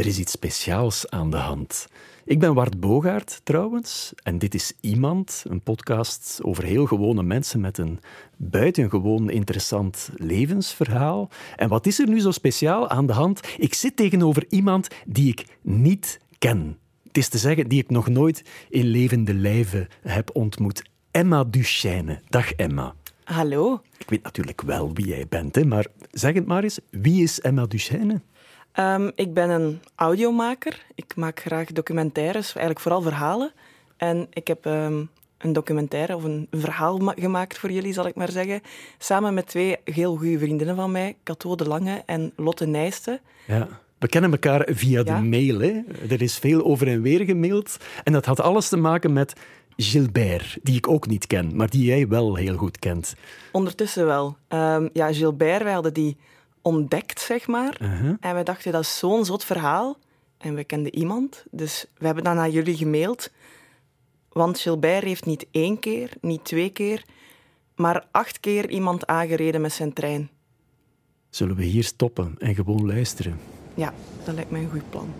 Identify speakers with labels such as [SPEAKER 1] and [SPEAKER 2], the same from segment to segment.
[SPEAKER 1] Er is iets speciaals aan de hand. Ik ben Wart Bogaert trouwens en dit is Iemand, een podcast over heel gewone mensen met een buitengewoon interessant levensverhaal. En wat is er nu zo speciaal aan de hand? Ik zit tegenover iemand die ik niet ken. Het is te zeggen, die ik nog nooit in levende lijven heb ontmoet. Emma Duchesne. Dag Emma.
[SPEAKER 2] Hallo.
[SPEAKER 1] Ik weet natuurlijk wel wie jij bent, hè, maar zeg het maar eens, wie is Emma Duchesne?
[SPEAKER 2] Um, ik ben een audiomaker. Ik maak graag documentaires, eigenlijk vooral verhalen. En ik heb um, een documentaire of een verhaal gemaakt voor jullie, zal ik maar zeggen. Samen met twee heel goede vriendinnen van mij, Cato de Lange en Lotte Nijsten.
[SPEAKER 1] Ja. We kennen elkaar via de mail. Hè? Er is veel over en weer gemaild. En dat had alles te maken met Gilbert, die ik ook niet ken, maar die jij wel heel goed kent.
[SPEAKER 2] Ondertussen wel. Um, ja, Gilbert, wij hadden die ontdekt, zeg maar. Uh-huh. En we dachten, dat is zo'n zot verhaal. En we kenden iemand, dus we hebben dan naar jullie gemaild. Want Gilbert heeft niet één keer, niet twee keer, maar acht keer iemand aangereden met zijn trein.
[SPEAKER 1] Zullen we hier stoppen en gewoon luisteren?
[SPEAKER 2] Ja, dat lijkt mij een goed plan.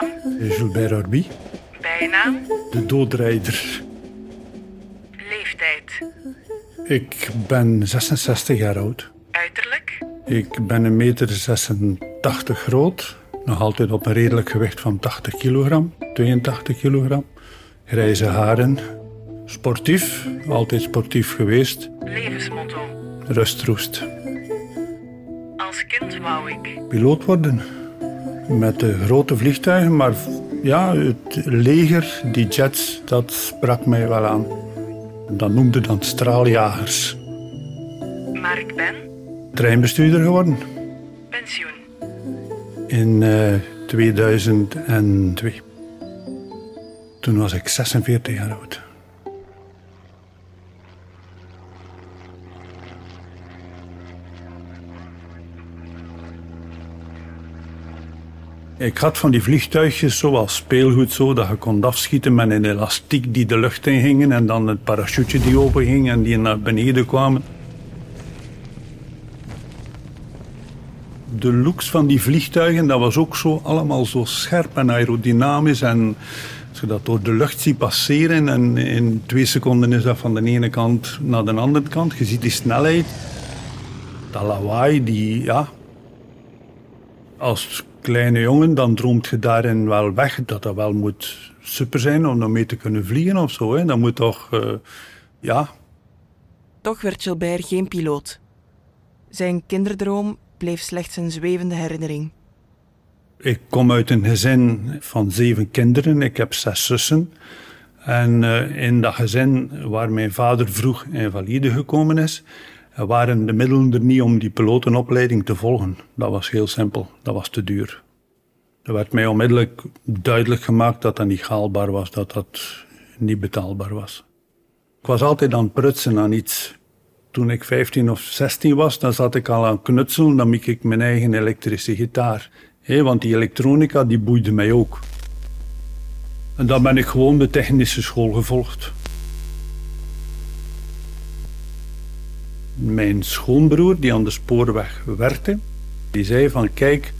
[SPEAKER 3] Naam?
[SPEAKER 4] Gilbert Arby.
[SPEAKER 3] Bijnaam?
[SPEAKER 4] De doodrijder.
[SPEAKER 3] Leeftijd?
[SPEAKER 4] Ik ben 66 jaar oud.
[SPEAKER 3] Uiterlijk?
[SPEAKER 4] Ik ben een meter 86 groot. Nog altijd op een redelijk gewicht van 80 kilogram. 82 kilogram. Grijze haren. Sportief. Altijd sportief geweest.
[SPEAKER 3] Levensmotto?
[SPEAKER 4] Rustroest.
[SPEAKER 3] Als kind wou ik...
[SPEAKER 4] Piloot worden met de grote vliegtuigen, maar ja, het leger, die jets, dat sprak mij wel aan. Dat noemde dan straaljagers.
[SPEAKER 3] Maar ik ben?
[SPEAKER 4] Treinbestuurder geworden.
[SPEAKER 3] Pensioen?
[SPEAKER 4] In uh, eh, 2002. Toen was ik 46 jaar oud. Ik had van die vliegtuigjes zoals speelgoed zo, dat je kon afschieten met een elastiek die de lucht in ging en dan het parachute die open ging en die naar beneden kwamen. De looks van die vliegtuigen, dat was ook zo allemaal zo scherp en aerodynamisch en als je dat door de lucht ziet passeren en in twee seconden is dat van de ene kant naar de andere kant. Je ziet die snelheid, dat lawaai, die, ja... Als kleine jongen, dan droomt je daarin wel weg dat dat wel moet super zijn om dan mee te kunnen vliegen of zo. Hè. Dat moet toch, uh, ja.
[SPEAKER 2] Toch werd Gilbert geen piloot. Zijn kinderdroom bleef slechts een zwevende herinnering.
[SPEAKER 4] Ik kom uit een gezin van zeven kinderen. Ik heb zes zussen. En uh, in dat gezin waar mijn vader vroeg invalide gekomen is, waren de middelen er niet om die pilotenopleiding te volgen. Dat was heel simpel, dat was te duur. Er werd mij onmiddellijk duidelijk gemaakt dat dat niet haalbaar was, dat dat niet betaalbaar was. Ik was altijd aan het prutsen aan iets. Toen ik 15 of 16 was, dan zat ik al aan knutselen, dan miek ik mijn eigen elektrische gitaar. want die elektronica, die boeide mij ook. En dan ben ik gewoon de technische school gevolgd. Mijn schoonbroer, die aan de spoorweg werkte, die zei van kijk,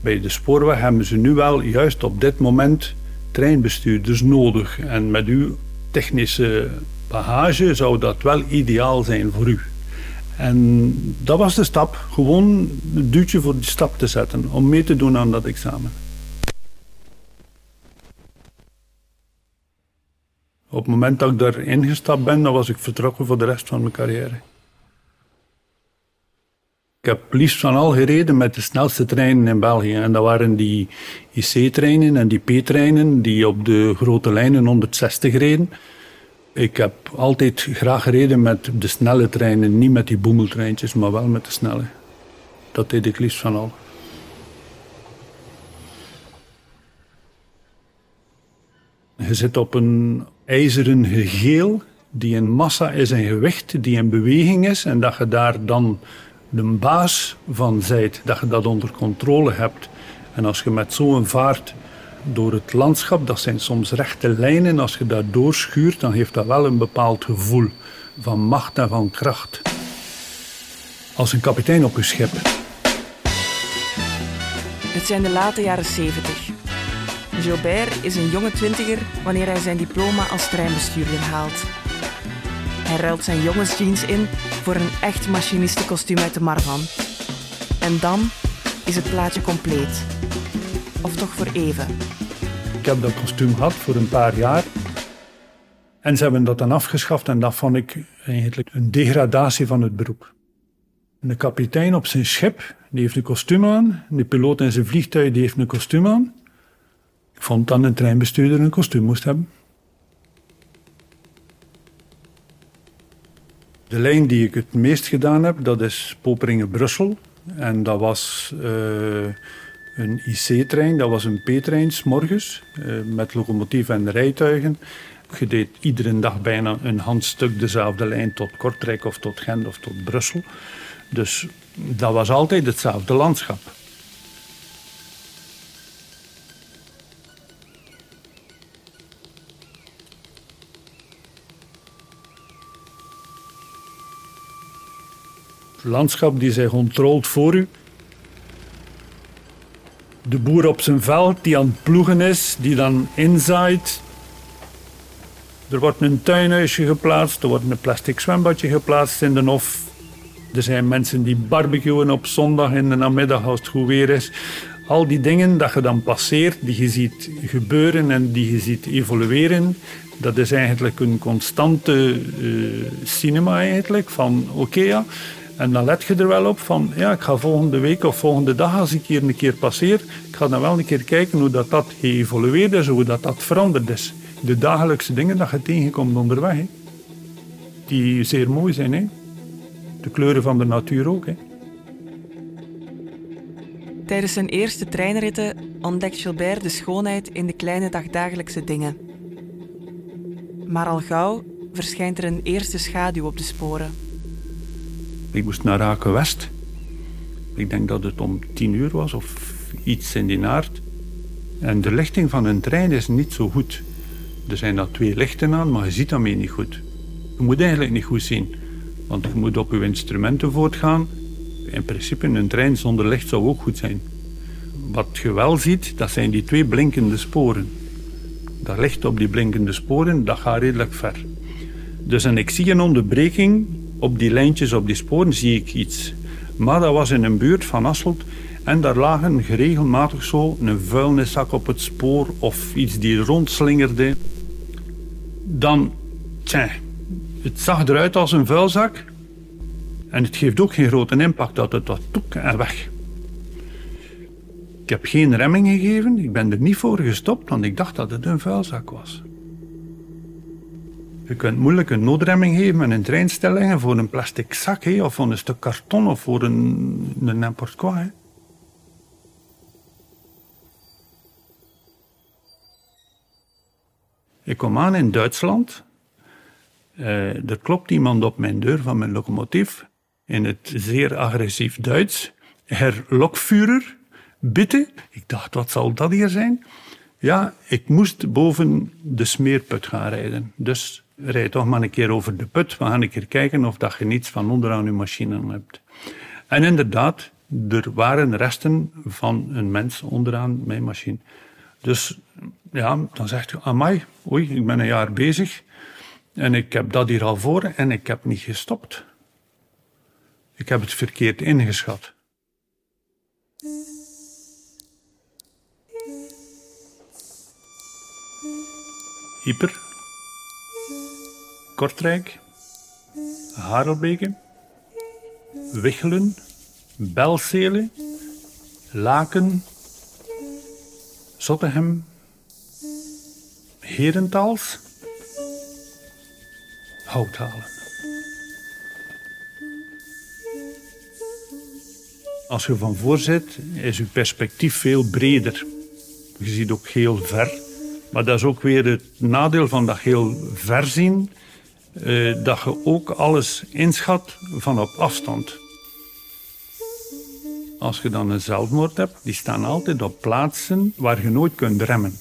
[SPEAKER 4] bij de spoorweg hebben ze nu wel juist op dit moment treinbestuurders nodig. En met uw technische bagage zou dat wel ideaal zijn voor u. En dat was de stap, gewoon een duwtje voor die stap te zetten, om mee te doen aan dat examen. Op het moment dat ik daar ingestapt ben, dan was ik vertrokken voor de rest van mijn carrière. Ik heb liefst van al gereden met de snelste treinen in België. En dat waren die IC-treinen en die P-treinen die op de grote lijnen 160 reden. Ik heb altijd graag gereden met de snelle treinen, niet met die boemeltreintjes, maar wel met de snelle. Dat deed ik liefst van al. Je zit op een ijzeren gegeel die een massa is en gewicht, die in beweging is en dat je daar dan de baas van zijt, dat je dat onder controle hebt. En als je met zo'n vaart door het landschap. Dat zijn soms rechte lijnen. Als je daar doorschuurt, dan heeft dat wel een bepaald gevoel van macht en van kracht. Als een kapitein op een schip.
[SPEAKER 2] Het zijn de late jaren 70. Gilbert is een jonge twintiger wanneer hij zijn diploma als treinbestuurder haalt. Hij ruilt zijn jongensjeans in voor een echt machinistenkostuum uit de Marvan. En dan is het plaatje compleet. Of toch voor even.
[SPEAKER 4] Ik heb dat kostuum gehad voor een paar jaar. En ze hebben dat dan afgeschaft en dat vond ik eigenlijk een degradatie van het beroep. De kapitein op zijn schip, die heeft een kostuum aan. De piloot in zijn vliegtuig, die heeft een kostuum aan. Ik vond dat een treinbestuurder een kostuum moest hebben. De lijn die ik het meest gedaan heb, dat is Poperingen-Brussel. En dat was uh, een IC-trein, dat was een P-trein, s morgens, uh, met locomotief en rijtuigen. Je deed iedere dag bijna een handstuk dezelfde lijn tot Kortrijk of tot Gent of tot Brussel. Dus dat was altijd hetzelfde landschap. Landschap die zich ontrolt voor u. De boer op zijn veld die aan het ploegen is, die dan inzaait. Er wordt een tuinhuisje geplaatst, er wordt een plastic zwembadje geplaatst in de hof. Er zijn mensen die barbecuen op zondag in de namiddag als het goed weer is. Al die dingen dat je dan passeert, die je ziet gebeuren en die je ziet evolueren, dat is eigenlijk een constante uh, cinema eigenlijk. Van oké ja, en dan let je er wel op van, ja, ik ga volgende week of volgende dag, als ik hier een keer passeer, ik ga dan wel een keer kijken hoe dat, dat geëvolueerd is, hoe dat, dat veranderd is. De dagelijkse dingen dat je tegenkomt onderweg, die zeer mooi zijn. Hè. De kleuren van de natuur ook. Hè.
[SPEAKER 2] Tijdens zijn eerste treinritten ontdekt Gilbert de schoonheid in de kleine dagdagelijkse dingen. Maar al gauw verschijnt er een eerste schaduw op de sporen.
[SPEAKER 4] Ik moest naar Raken West. Ik denk dat het om tien uur was of iets in die naart. En de lichting van een trein is niet zo goed. Er zijn daar twee lichten aan, maar je ziet daarmee niet goed. Je moet eigenlijk niet goed zien, want je moet op je instrumenten voortgaan. In principe, een trein zonder licht zou ook goed zijn. Wat je wel ziet, dat zijn die twee blinkende sporen. Dat licht op die blinkende sporen, dat gaat redelijk ver. Dus en ik zie een onderbreking op die lijntjes, op die sporen, zie ik iets. Maar dat was in een buurt van Asselt en daar lagen geregelmatig zo een vuilniszak op het spoor of iets die rondslingerde. Dan, tja, het zag eruit als een vuilzak en het geeft ook geen grote impact dat het wat toek en weg. Ik heb geen remming gegeven, ik ben er niet voor gestopt, want ik dacht dat het een vuilzak was. Je kunt moeilijk een noodremming geven met een treinstelling voor een plastic zak of voor een stuk karton of voor een, een n'importe quoi. Ik kom aan in Duitsland. Uh, er klopt iemand op mijn deur van mijn locomotief in het zeer agressief Duits. Herr Lokführer, bitte. Ik dacht, wat zal dat hier zijn? Ja, ik moest boven de smeerput gaan rijden. Dus rijd toch maar een keer over de put. We gaan een keer kijken of dat je niets van onderaan je machine hebt. En inderdaad, er waren resten van een mens onderaan mijn machine. Dus ja, dan zegt je, amai, oei, ik ben een jaar bezig. En ik heb dat hier al voor en ik heb niet gestopt. Ik heb het verkeerd ingeschat. Hyper Kortrijk, Harelbeke, Wichelen, Belzele, Laken, Zottegem, Herentals, Houthalen. Als je van voor zit, is je perspectief veel breder. Je ziet ook heel ver. Maar dat is ook weer het nadeel van dat heel ver zien uh, dat je ook alles inschat van op afstand. als je dan een zelfmoord hebt, die staan altijd op plaatsen waar je nooit kunt remmen.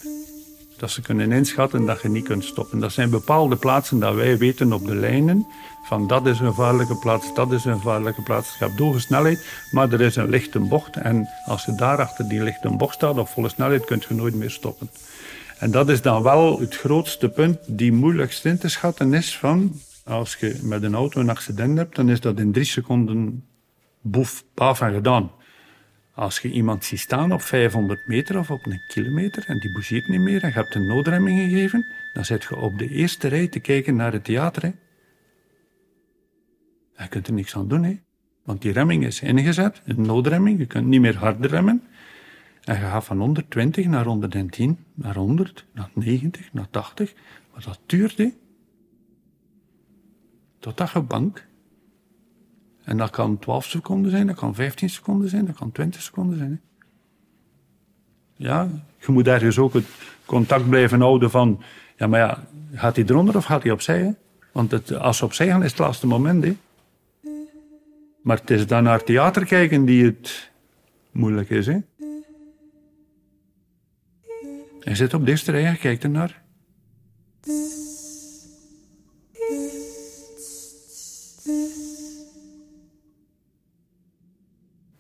[SPEAKER 4] Dat ze kunnen inschatten dat je niet kunt stoppen. Dat zijn bepaalde plaatsen dat wij weten op de lijnen. Van dat is een gevaarlijke plaats, dat is een gevaarlijke plaats. Je hebt hoge snelheid, maar er is een lichte bocht. En als je daar achter die lichte bocht staat op volle snelheid, kun je nooit meer stoppen. En dat is dan wel het grootste punt die moeilijkst in te schatten is van... Als je met een auto een accident hebt, dan is dat in drie seconden boef, paf en gedaan. Als je iemand ziet staan op 500 meter of op een kilometer en die bougeert niet meer en je hebt een noodremming gegeven, dan zit je op de eerste rij te kijken naar het theater. Hè. Je kunt er niks aan doen, hè. want die remming is ingezet, een noodremming, je kunt niet meer harder remmen. En je gaat van 120 naar 110, naar 100, naar 90, naar 80. Maar dat duurt, hè. Totdat je bank en dat kan 12 seconden zijn, dat kan 15 seconden zijn, dat kan 20 seconden zijn. Ja, je moet ergens ook het contact blijven houden van, ja, maar ja, gaat hij eronder of gaat hij opzij? Want het, als ze opzij gaan, is het laatste moment. Hè? Maar het is dan naar theater kijken die het moeilijk is. Hè? Hij zit op eerste rij en kijkt ernaar.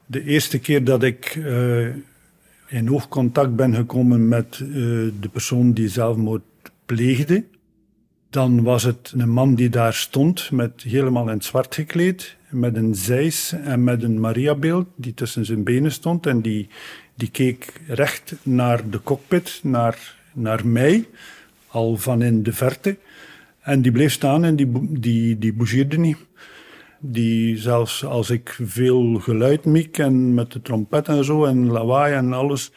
[SPEAKER 4] De eerste keer dat ik uh, in oogcontact ben gekomen met uh, de persoon die zelfmoord pleegde, dan was het een man die daar stond, met helemaal in het zwart gekleed, met een zeis en met een Mariabeeld die tussen zijn benen stond. En die, die keek recht naar de cockpit, naar, naar mij, al van in de verte. En die bleef staan en die, die, die bougeerde niet die zelfs als ik veel geluid miek en met de trompet en zo en lawaai en alles,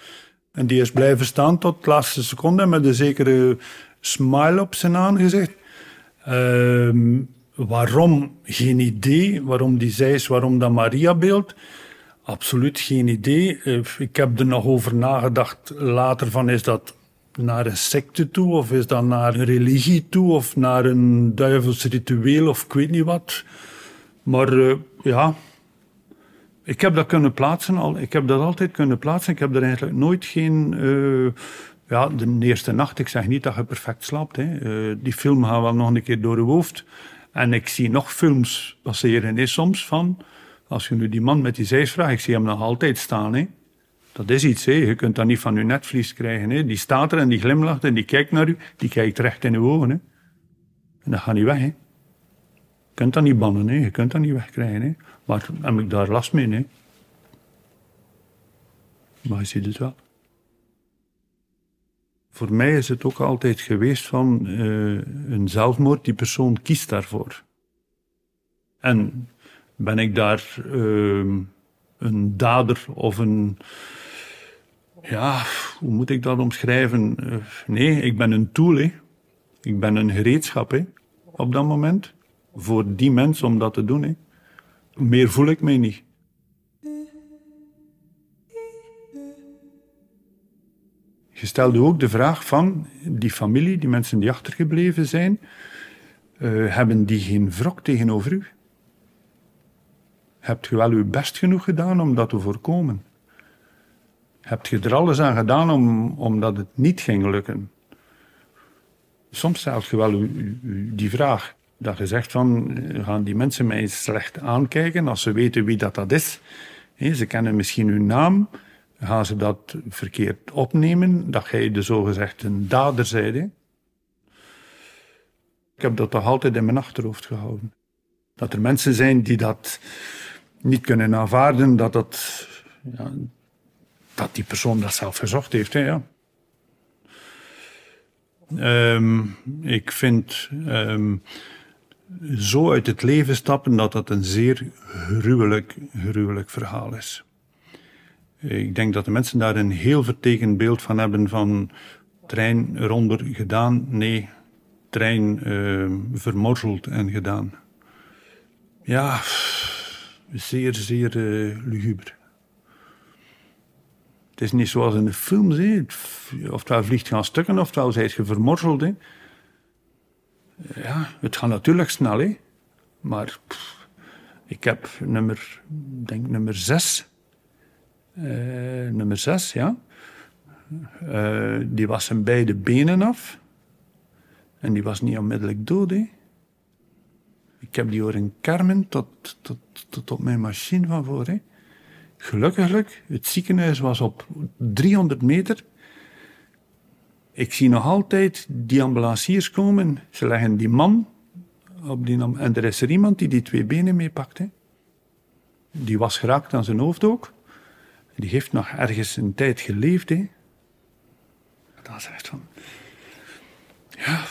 [SPEAKER 4] en die is blijven staan tot de laatste seconde met een zekere smile op zijn aangezicht. Uh, waarom? Geen idee. Waarom die zeis, waarom dat Maria-beeld? Absoluut geen idee. Eh, ik heb er nog over nagedacht later van, is dat naar een secte toe, of is dat naar een religie toe, of naar een duivels ritueel, of ik weet niet wat. Maar uh, ja, ik heb dat kunnen plaatsen. Al, ik heb dat altijd kunnen plaatsen. Ik heb er eigenlijk nooit geen. Uh, ja, de eerste nacht, ik zeg niet dat je perfect slaapt. Hè. Die film gaat wel nog een keer door je hoofd. En ik zie nog films passeren is soms van. Als je nu die man met die zeis vraagt, ik zie hem nog altijd staan. Hè. Dat is iets, hè. je kunt dat niet van je netvlies krijgen. Hè. Die staat er en die glimlacht en die kijkt naar u, die kijkt recht in uw ogen. Hè. En dat gaat niet weg. Hè kunt dat niet bannen, hè. je kunt dat niet wegkrijgen. Hè. Maar heb ik daar last mee? Hè. Maar je ziet het wel. Voor mij is het ook altijd geweest van uh, een zelfmoord, die persoon kiest daarvoor. En ben ik daar uh, een dader of een. Ja, hoe moet ik dat omschrijven? Uh, nee, ik ben een tool. Ik ben een gereedschap hè, op dat moment voor die mens om dat te doen. Meer voel ik mij niet. Je stelde ook de vraag van die familie, die mensen die achtergebleven zijn, uh, hebben die geen wrok tegenover u? Hebt je wel uw best genoeg gedaan om dat te voorkomen? Hebt je er alles aan gedaan om, omdat het niet ging lukken? Soms stelt je wel die vraag dat je zegt van, gaan die mensen mij slecht aankijken als ze weten wie dat, dat is. ze kennen misschien uw naam, gaan ze dat verkeerd opnemen, dat jij de zogezegd een dader zijt. Ik heb dat toch altijd in mijn achterhoofd gehouden. Dat er mensen zijn die dat niet kunnen aanvaarden, dat, dat, ja, dat die persoon dat zelf gezocht heeft. Ja. Um, ik vind um, zo uit het leven stappen dat dat een zeer gruwelijk, gruwelijk verhaal is. Ik denk dat de mensen daar een heel vertekend beeld van hebben van trein eronder gedaan, nee, trein uh, vermorzeld en gedaan. Ja, zeer, zeer uh, luguber. Het is niet zoals in de films, hè. oftewel vliegt gaan stukken, oftewel zijt je vermorzeld. Hè ja, het gaat natuurlijk snel, hè. Maar ik heb nummer, denk nummer zes Uh, nummer 6, ja. Uh, die was zijn beide benen af. En die was niet onmiddellijk dood. Ik heb die horen kermen tot, tot, tot op mijn machine van voor. Hè. Gelukkig, het ziekenhuis was op 300 meter. Ik zie nog altijd die ambulanciers komen. Ze leggen die man op die, en er is er iemand die die twee benen meepakt. Die was geraakt aan zijn hoofd ook. Die heeft nog ergens een tijd geleefd. Hè. Dat is echt van... Ja...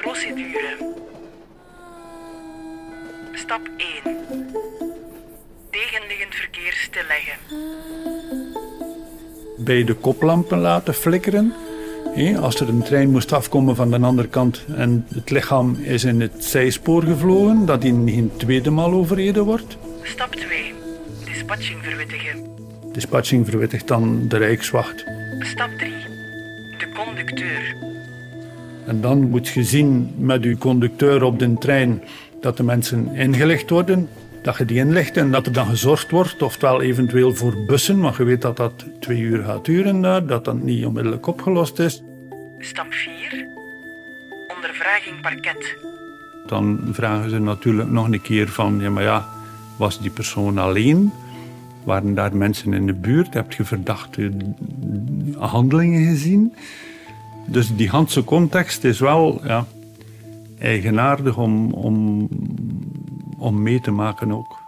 [SPEAKER 3] procedure. Stap 1. Tegenliggend verkeer stilleggen.
[SPEAKER 4] Bij de koplampen laten flikkeren. Als er een trein moest afkomen van de andere kant en het lichaam is in het zijspoor gevlogen, dat die niet een tweede maal overreden wordt.
[SPEAKER 3] Stap 2. Dispatching verwittigen.
[SPEAKER 4] Dispatching verwittigt dan de Rijkswacht.
[SPEAKER 3] Stap 3. De conducteur.
[SPEAKER 4] En dan moet je zien met uw conducteur op de trein dat de mensen ingelicht worden, dat je die inlicht en dat er dan gezorgd wordt, oftewel eventueel voor bussen, want je weet dat dat twee uur gaat duren daar, dat dat niet onmiddellijk opgelost is.
[SPEAKER 3] Stap 4. Ondervraging parket.
[SPEAKER 4] Dan vragen ze natuurlijk nog een keer van, ja maar ja, was die persoon alleen? Waren daar mensen in de buurt? Heb je verdachte handelingen gezien? Dus die Handse context is wel ja, eigenaardig om, om, om mee te maken ook.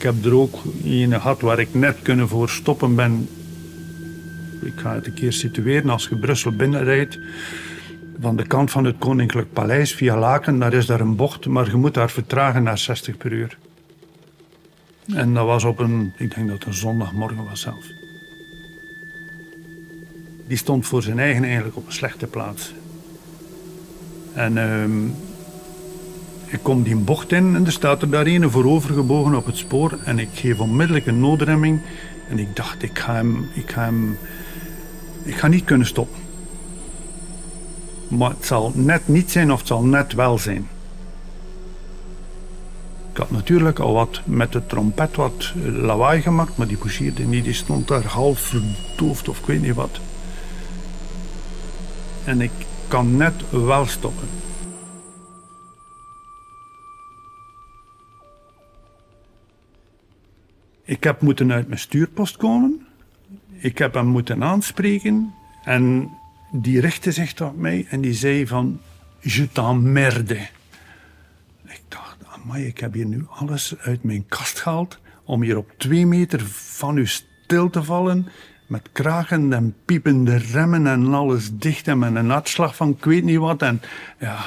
[SPEAKER 4] Ik heb er ook een gehad waar ik net kunnen voor stoppen ben. Ik ga het een keer situeren. Als je Brussel binnenrijdt, van de kant van het Koninklijk Paleis via Laken, daar is daar een bocht, maar je moet daar vertragen naar 60 per uur. En dat was op een, ik denk dat het een zondagmorgen was zelf. Die stond voor zijn eigen eigenlijk op een slechte plaats. En ehm, ik kom die bocht in en er staat er daar een voorovergebogen op het spoor. En ik geef onmiddellijk een noodremming. En ik dacht, ik ga hem, ik ga hem, ik ga niet kunnen stoppen. Maar het zal net niet zijn of het zal net wel zijn. Ik had natuurlijk al wat met de trompet wat lawaai gemaakt, maar die pousseerde niet. Die stond daar half verdoofd of ik weet niet wat. En ik kan net wel stoppen. Ik heb moeten uit mijn stuurpost komen. Ik heb hem moeten aanspreken. En die richtte zich op mij en die zei van... Je t'emmerde. Ik dacht, amai, ik heb hier nu alles uit mijn kast gehaald... om hier op twee meter van u stil te vallen... met kraken en piepende remmen en alles dicht... en met een uitslag van ik weet niet wat. En ja...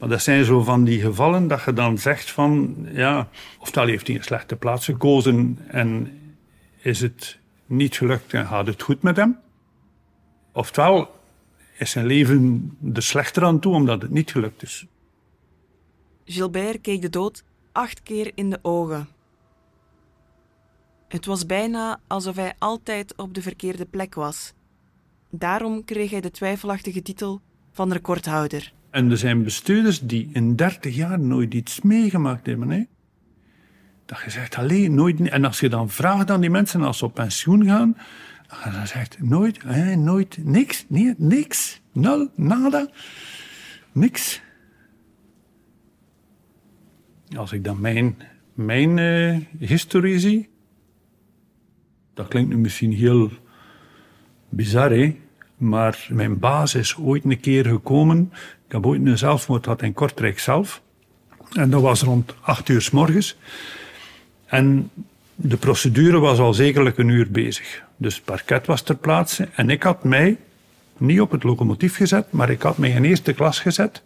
[SPEAKER 4] Maar dat zijn zo van die gevallen dat je dan zegt van, ja, oftewel heeft hij een slechte plaats gekozen en is het niet gelukt en gaat het goed met hem. Oftewel is zijn leven er slechter aan toe omdat het niet gelukt is.
[SPEAKER 2] Gilbert keek de dood acht keer in de ogen. Het was bijna alsof hij altijd op de verkeerde plek was. Daarom kreeg hij de twijfelachtige titel van recordhouder.
[SPEAKER 4] En er zijn bestuurders die in 30 jaar nooit iets meegemaakt hebben. Hè? Dat je zegt, alleen nooit. En als je dan vraagt aan die mensen als ze op pensioen gaan, dan zegt nooit, hè, nooit, niks, nee, niks, nul, nada, niks. Als ik dan mijn, mijn uh, historie zie, dat klinkt nu misschien heel bizar, hè? maar mijn baas is ooit een keer gekomen ik heb ooit een zelfmoord gehad in Kortrijk zelf. En dat was rond acht uur s morgens. En de procedure was al zekerlijk een uur bezig. Dus het parket was ter plaatse. En ik had mij niet op het locomotief gezet, maar ik had mij in eerste klas gezet.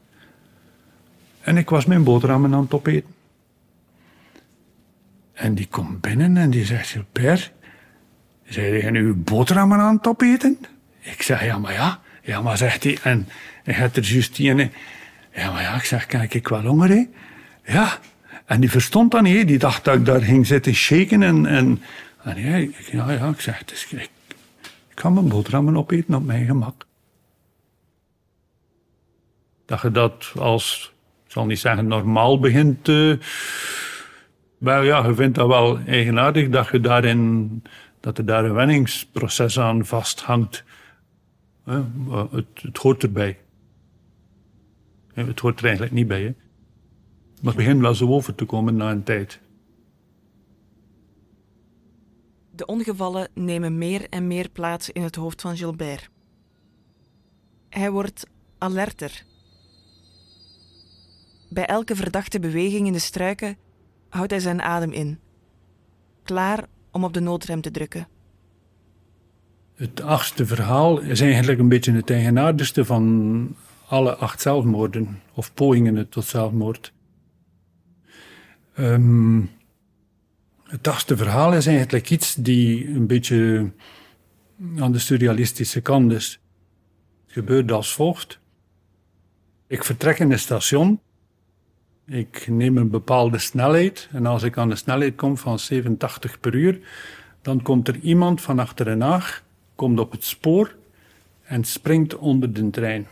[SPEAKER 4] En ik was mijn boterhammen aan het opeten. En die komt binnen en die zegt, Gilbert, Zei hij nu boterhammen aan het opeten? Ik zeg, ja, maar ja. Ja, maar zegt hij, en hij had er juist. Ja, maar ja, ik zeg, kijk, ik wel honger, hè? Ja. En die verstond dat niet, die dacht dat ik daar ging zitten shaken en... en, ja, ik, ja, ik zeg, ik, ik kan mijn boterhammen opeten op mijn gemak. Dat je dat als, zal niet zeggen normaal begint te... Wel ja, je vindt dat wel eigenaardig dat, je daarin, dat er daar een wenningsproces aan vasthangt. Het, het hoort erbij. Het hoort er eigenlijk niet bij. Hè? Maar het begint wel zo over te komen na een tijd.
[SPEAKER 2] De ongevallen nemen meer en meer plaats in het hoofd van Gilbert. Hij wordt alerter. Bij elke verdachte beweging in de struiken houdt hij zijn adem in, klaar om op de noodrem te drukken.
[SPEAKER 4] Het achtste verhaal is eigenlijk een beetje het eigenaardigste van alle acht zelfmoorden, of pogingen tot zelfmoord. Um, het achtste verhaal is eigenlijk iets die een beetje aan de surrealistische kant is. Het gebeurt als volgt. Ik vertrek in een station. Ik neem een bepaalde snelheid. En als ik aan de snelheid kom van 87 per uur, dan komt er iemand van achter een haag, komt op het spoor en springt onder de trein.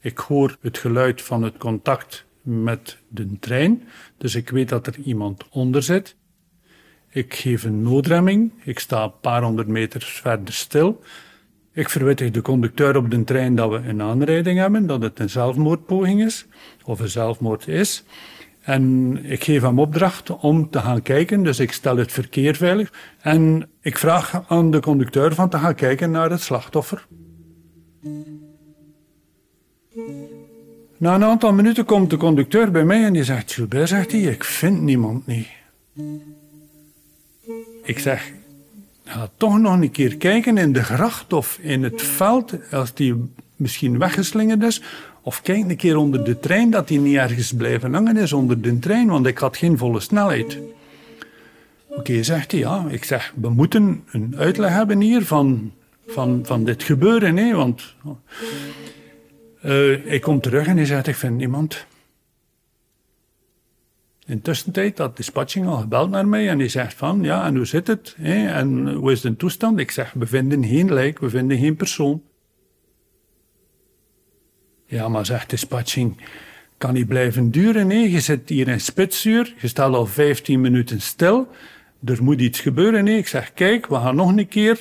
[SPEAKER 4] Ik hoor het geluid van het contact met de trein, dus ik weet dat er iemand onder zit. Ik geef een noodremming, ik sta een paar honderd meter verder stil. Ik verwittig de conducteur op de trein dat we een aanrijding hebben, dat het een zelfmoordpoging is, of een zelfmoord is. En ik geef hem opdracht om te gaan kijken, dus ik stel het verkeer veilig. En ik vraag aan de conducteur van te gaan kijken naar het slachtoffer. Na een aantal minuten komt de conducteur bij mij en die zegt: Gilbert, zegt hij, ik vind niemand niet. Ik zeg: Ga toch nog een keer kijken in de gracht of in het veld, als die misschien weggeslingerd is. Of kijk een keer onder de trein, dat hij niet ergens blijven hangen is onder de trein, want ik had geen volle snelheid. Oké, zegt hij, ja. Ik zeg, we moeten een uitleg hebben hier van, van, van dit gebeuren, hè, want... Uh, ik kom terug en hij zegt, ik vind niemand. Intussen had dispatching al gebeld naar mij en die zegt van, ja, en hoe zit het? Hè? En hoe is de toestand? Ik zeg, we vinden geen lijk, we vinden geen persoon. Ja, maar zegt dispatching, kan niet blijven duren. Nee, je zit hier in spitsuur, je staat al 15 minuten stil, er moet iets gebeuren. Nee, ik zeg, kijk, we gaan nog een keer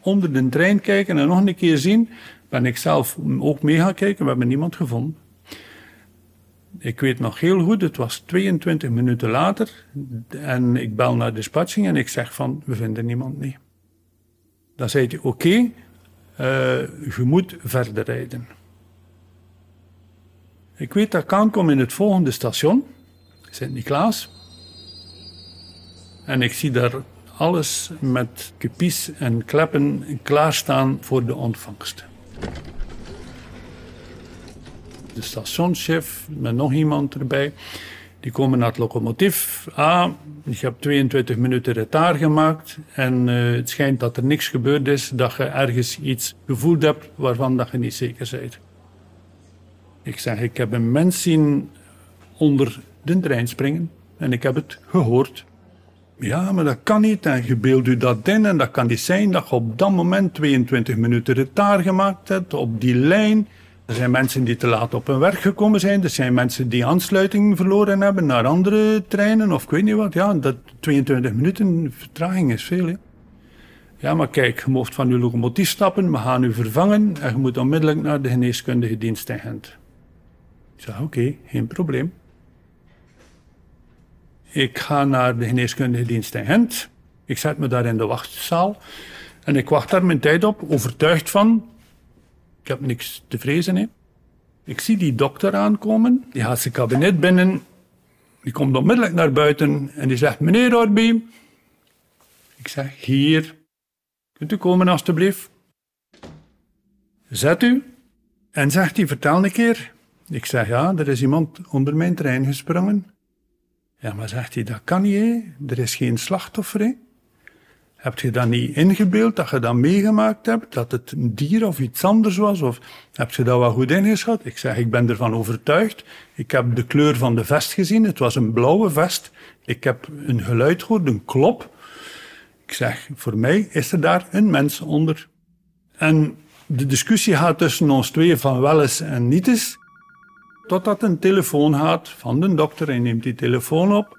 [SPEAKER 4] onder de trein kijken en nog een keer zien ben ik zelf ook mee gaan kijken. We hebben niemand gevonden. Ik weet nog heel goed, het was 22 minuten later. En ik bel naar de dispatching en ik zeg van, we vinden niemand niet. Dan zei hij, oké, okay, uh, je moet verder rijden. Ik weet dat ik aankom in het volgende station, Sint-Niklaas. En ik zie daar alles met kupies en kleppen klaarstaan voor de ontvangst. De stationschef met nog iemand erbij. Die komen naar het locomotief. Ah, je hebt 22 minuten retard gemaakt en uh, het schijnt dat er niks gebeurd is, dat je ergens iets gevoeld hebt waarvan dat je niet zeker bent. Ik zeg, ik heb een mens zien onder de trein springen en ik heb het gehoord. Ja, maar dat kan niet. En je beeldt u dat in. En dat kan niet zijn dat je op dat moment 22 minuten retard gemaakt hebt op die lijn. Er zijn mensen die te laat op hun werk gekomen zijn. Er zijn mensen die aansluiting verloren hebben naar andere treinen of ik weet niet wat. Ja, dat 22 minuten vertraging is veel. Ja, maar kijk, je mocht van uw locomotief stappen, we gaan u vervangen en je moet onmiddellijk naar de geneeskundige dienst in Gent. Ik zei, oké, geen probleem. Ik ga naar de geneeskundige dienst in Gent. Ik zet me daar in de wachtzaal. En ik wacht daar mijn tijd op, overtuigd van... Ik heb niks te vrezen, hè. Ik zie die dokter aankomen. Die gaat zijn kabinet binnen. Die komt onmiddellijk naar buiten en die zegt... Meneer Orby. Ik zeg, hier. Kunt u komen, alstublieft? Zet u. En zegt hij, vertel een keer. Ik zeg, ja, er is iemand onder mijn trein gesprongen. Ja, maar zegt hij, dat kan niet? Er is geen slachtoffer, hè? Heb je dat niet ingebeeld, dat je dat meegemaakt hebt, dat het een dier of iets anders was? Of heb je dat wel goed ingeschat? Ik zeg, ik ben ervan overtuigd. Ik heb de kleur van de vest gezien. Het was een blauwe vest. Ik heb een geluid gehoord, een klop. Ik zeg, voor mij is er daar een mens onder. En de discussie gaat tussen ons twee van wel eens en niet eens. Totdat een telefoon gaat van de dokter. Hij neemt die telefoon op.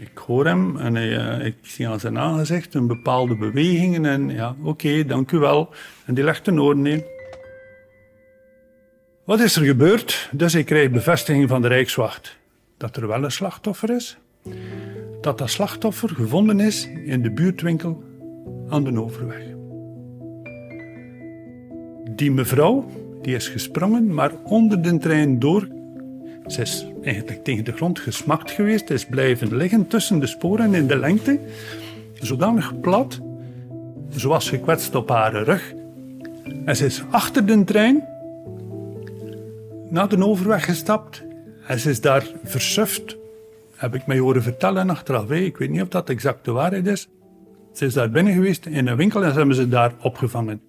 [SPEAKER 4] Ik hoor hem en uh, ik zie aan zijn aangezicht een bepaalde bewegingen. En ja, oké, dank u wel. En die legt een oor neer. Wat is er gebeurd? Dus ik krijg bevestiging van de Rijkswacht dat er wel een slachtoffer is. Dat dat slachtoffer gevonden is in de buurtwinkel aan de Overweg. Die mevrouw die is gesprongen, maar onder de trein door. Ze is eigenlijk tegen de grond gesmakt geweest, is blijven liggen tussen de sporen in de lengte, zodanig plat. Ze was gekwetst op haar rug. En ze is achter de trein naar de overweg gestapt en ze is daar versuft, heb ik mij horen vertellen achteraf. Ik weet niet of dat exact de waarheid is. Ze is daar binnen geweest in een winkel en ze hebben ze daar opgevangen.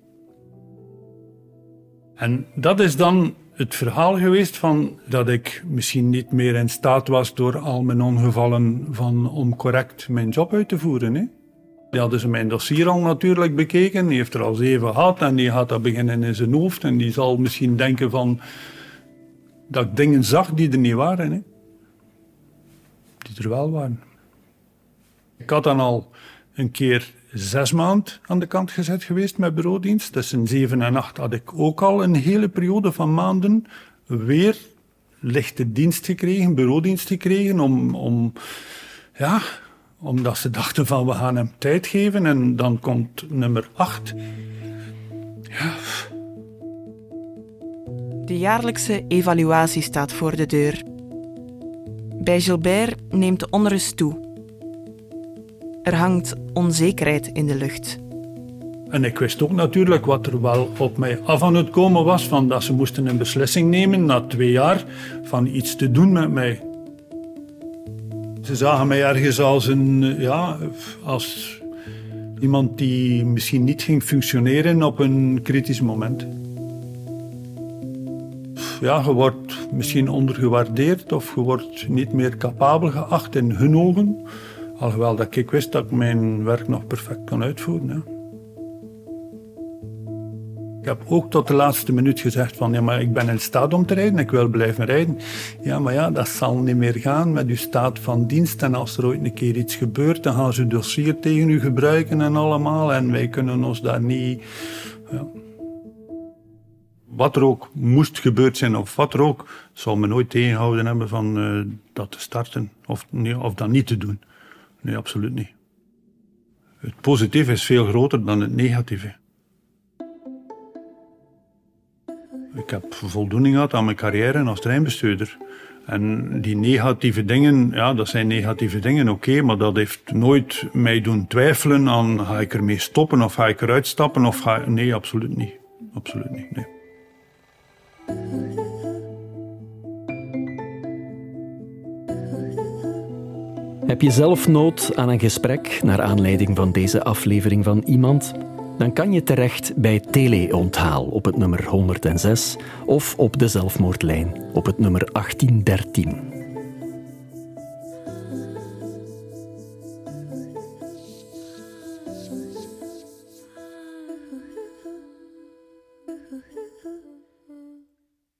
[SPEAKER 4] En dat is dan het verhaal geweest van dat ik misschien niet meer in staat was door al mijn ongevallen van om correct mijn job uit te voeren. Hè. Die hadden ze mijn dossier al natuurlijk bekeken, die heeft er al zeven gehad en die gaat dat beginnen in zijn hoofd en die zal misschien denken van dat ik dingen zag die er niet waren. Hè. Die er wel waren. Ik had dan al een keer zes maanden aan de kant gezet geweest met bureaudienst. Tussen zeven en acht had ik ook al een hele periode van maanden weer lichte dienst gekregen, bureaudienst gekregen, om, om, ja, omdat ze dachten van we gaan hem tijd geven. En dan komt nummer acht. Ja.
[SPEAKER 2] De jaarlijkse evaluatie staat voor de deur. Bij Gilbert neemt de onrust toe. Er hangt onzekerheid in de lucht.
[SPEAKER 4] En ik wist ook natuurlijk wat er wel op mij af aan het komen was, van dat ze moesten een beslissing nemen na twee jaar van iets te doen met mij. Ze zagen mij ergens als een, ja, als iemand die misschien niet ging functioneren op een kritisch moment ja, je wordt misschien ondergewaardeerd of je wordt niet meer capabel geacht in hun ogen. Alhoewel dat ik wist dat ik mijn werk nog perfect kan uitvoeren. Ik heb ook tot de laatste minuut gezegd van ja, maar ik ben in staat om te rijden, ik wil blijven rijden. Ja, maar ja, dat zal niet meer gaan met uw staat van dienst. En als er ooit een keer iets gebeurt, dan gaan ze uw dossier tegen u gebruiken en allemaal. En wij kunnen ons daar niet... Wat er ook moest gebeurd zijn of wat er ook, zal me nooit tegenhouden hebben van uh, dat te starten of, nee, of dat niet te doen. Nee, absoluut niet. Het positieve is veel groter dan het negatieve. Ik heb voldoening gehad aan mijn carrière als treinbestuurder. En die negatieve dingen, ja, dat zijn negatieve dingen, oké, maar dat heeft nooit mij doen twijfelen aan ga ik ermee stoppen of ga ik eruit stappen of ga Nee, absoluut niet. Absoluut niet, nee.
[SPEAKER 1] Heb je zelf nood aan een gesprek naar aanleiding van deze aflevering van Iemand? Dan kan je terecht bij Teleonthaal op het nummer 106 of op de zelfmoordlijn op het nummer 1813.